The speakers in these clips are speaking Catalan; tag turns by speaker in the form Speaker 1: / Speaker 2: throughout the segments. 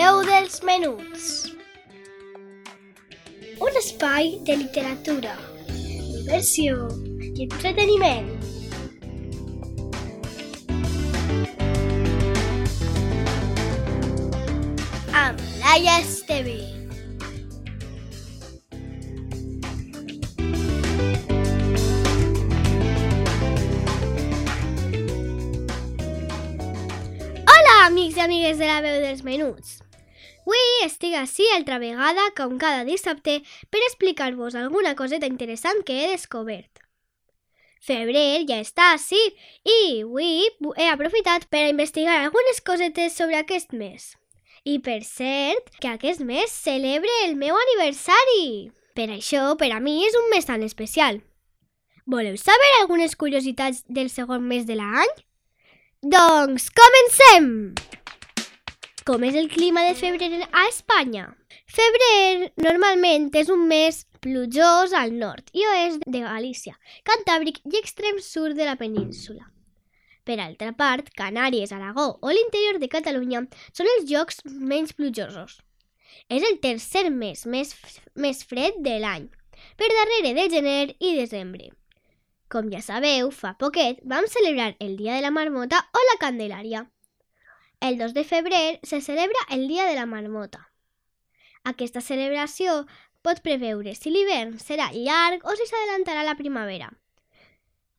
Speaker 1: veu dels menuts. Un espai de literatura, diversió i entreteniment. Amb Laia Esteve. Amics i amigues de la veu dels menuts. Avui estic així altra vegada, com cada dissabte, per explicar-vos alguna coseta interessant que he descobert. Febrer ja està així i avui he aprofitat per a investigar algunes cosetes sobre aquest mes. I per cert, que aquest mes celebre el meu aniversari. Per això, per a mi, és un mes tan especial. Voleu saber algunes curiositats del segon mes de l'any? Doncs comencem! Com és el clima de febrer a Espanya? Febrer normalment és un mes plujós al nord i oest de Galícia, Cantàbric i extrem sud de la península. Per altra part, Canàries, Aragó o l'interior de Catalunya són els llocs menys plujosos. És el tercer mes més, més fred de l'any, per darrere de gener i desembre. Com ja sabeu, fa poquet vam celebrar el Dia de la Marmota o la Candelària. El 2 de febrer se celebra el Dia de la Marmota. Aquesta celebració pot preveure si l'hivern serà llarg o si s'adelantarà la primavera.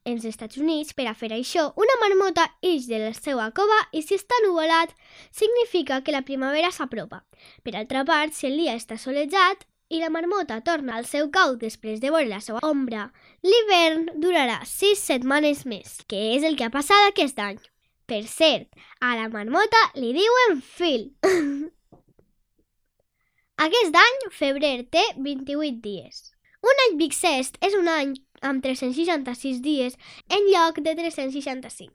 Speaker 1: Els Estats Units, per a fer això, una marmota ix de la seva cova i si està nuvolat, significa que la primavera s'apropa. Per altra part, si el dia està solejat i la marmota torna al seu cau després de veure la seva ombra, l'hivern durarà sis setmanes més, que és el que ha passat aquest any. Per cert, a la marmota li diuen fil. Aquest any, febrer té 28 dies. Un any bixest és un any amb 366 dies en lloc de 365.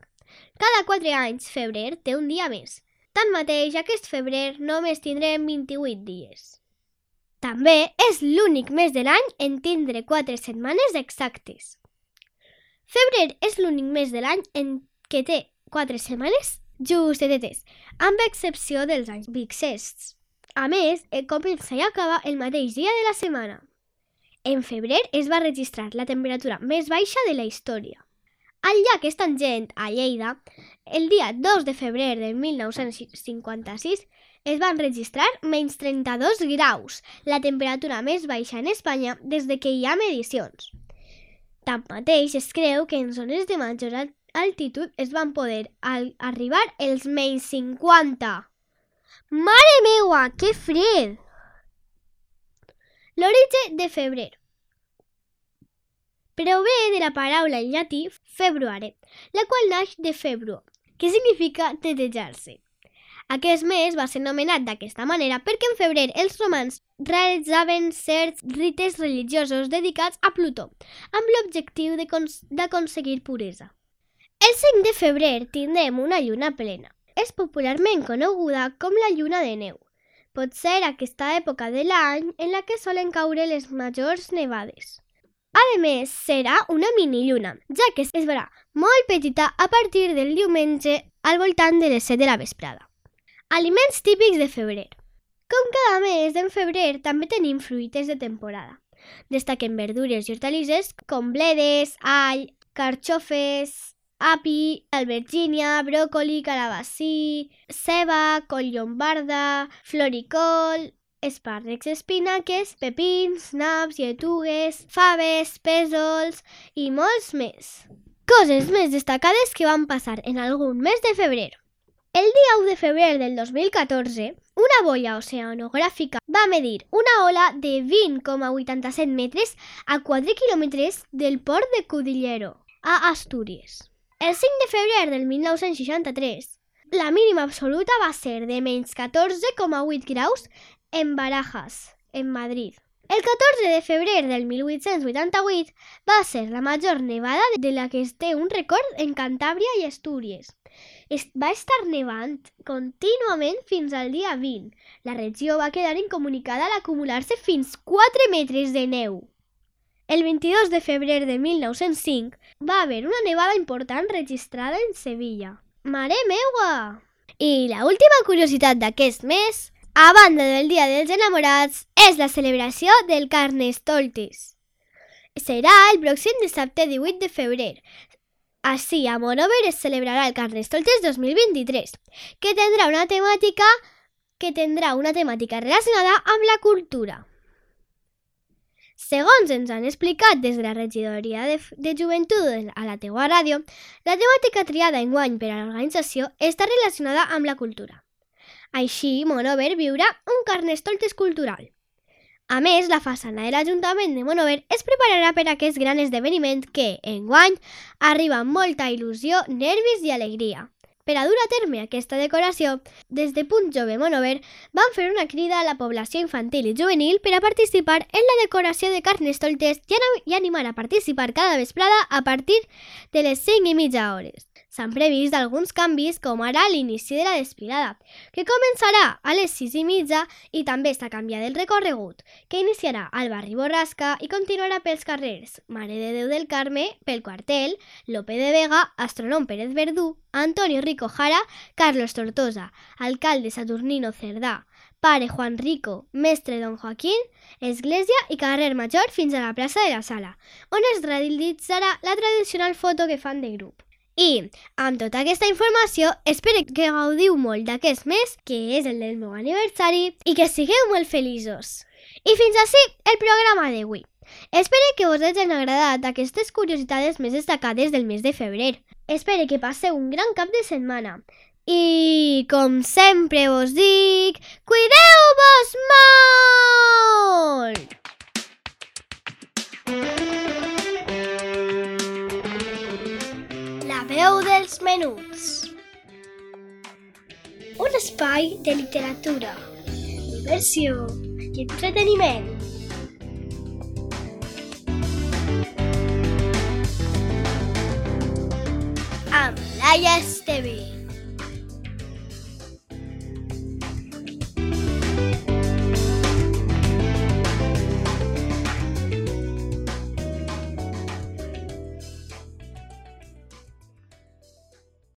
Speaker 1: Cada 4 anys, febrer té un dia més. Tanmateix, aquest febrer només tindrem 28 dies. També és l'únic mes de l'any en tindre 4 setmanes exactes. Febrer és l'únic mes de l'any en què té 4 setmanes justetetes, amb excepció dels anys bixests. A més, comença i acaba el mateix dia de la setmana. En febrer es va registrar la temperatura més baixa de la història. Al llac Estangent, a Lleida, el dia 2 de febrer de 1956 es van registrar menys 32 graus, la temperatura més baixa en Espanya des de que hi ha medicions. Tanmateix, es creu que en zones de major altitud es van poder arribar els menys 50. Mare meua, que fred! L'origen de febrer. Prové de la paraula en llatí februare, la qual naix de februo, que significa netejar-se. Aquest mes va ser nomenat d'aquesta manera perquè en febrer els romans realitzaven certs rites religiosos dedicats a Plutó, amb l'objectiu d'aconseguir puresa. El 5 de febrer tindrem una lluna plena. És popularment coneguda com la lluna de neu. Pot ser aquesta època de l'any en la que solen caure les majors nevades. A més, serà una mini-lluna, ja que es verà molt petita a partir del diumenge al voltant de les 7 de la vesprada. Aliments típics de febrer. Com cada mes, en febrer també tenim fruites de temporada. Destaquen verdures i hortalisses com bledes, all, carxofes, api, albergínia, bròcoli, calabací, ceba, col llombarda, floricol, espàrrecs, espinaques, pepins, naps, lletugues, faves, pèsols i molts més. Coses més destacades que van passar en algun mes de febrer. El dia 1 de febrer del 2014, una boia oceanogràfica va medir una ola de 20,87 metres a 4 quilòmetres del port de Cudillero, a Astúries. El 5 de febrer del 1963, la mínima absoluta va ser de menys 14,8 graus en Barajas, en Madrid. El 14 de febrer del 1888 va ser la major nevada de la que es té un record en Cantàbria i Astúries. Es va estar nevant contínuament fins al dia 20. La regió va quedar incomunicada al acumular-se fins 4 metres de neu. El 22 de febrer de 1905 va haver una nevada important registrada en Sevilla. Mare meua! I la última curiositat d'aquest mes a banda del Dia dels Enamorats, és la celebració del Carnestoltes. Serà el pròxim dissabte 18 de febrer. Així, a Monover es celebrarà el Carnestoltes 2023, que tindrà una temàtica que tindrà una temàtica relacionada amb la cultura. Segons ens han explicat des de la regidoria de, de joventut a la teua ràdio, la temàtica triada en guany per a l'organització està relacionada amb la cultura. Així, Monover viurà un carnestoltes cultural. A més, la façana de l'Ajuntament de Monover es prepararà per a aquest gran esdeveniment que, en guany, arriba amb molta il·lusió, nervis i alegria. Per a dur a terme aquesta decoració, des de Punt Jove Monover van fer una crida a la població infantil i juvenil per a participar en la decoració de carnestoltes i animar a participar cada vesprada a partir de les 5 i mitja hores. S'han previst alguns canvis, com ara l'inici de la desfilada, que començarà a les 6 i mitja i també està canviat el recorregut, que iniciarà al barri Borrasca i continuarà pels carrers Mare de Déu del Carme, pel quartel, Lope de Vega, Astronóm Pérez Verdú, Antonio Rico Jara, Carlos Tortosa, alcalde Saturnino Cerdà, pare Juan Rico, mestre Don Joaquín, església i carrer Major fins a la plaça de la Sala, on es realitzarà la tradicional foto que fan de grup. I amb tota aquesta informació espero que gaudiu molt d'aquest mes, que és el del meu aniversari, i que sigueu molt feliços. I fins així el programa d'avui. Espero que us hagin agradat aquestes curiositats més destacades del mes de febrer. Espero que passeu un gran cap de setmana. I, com sempre vos dic, cuideu-vos molt! Dels menuts. Un espai de literatura, diversió i entreteniment. Amb Laia Esteve.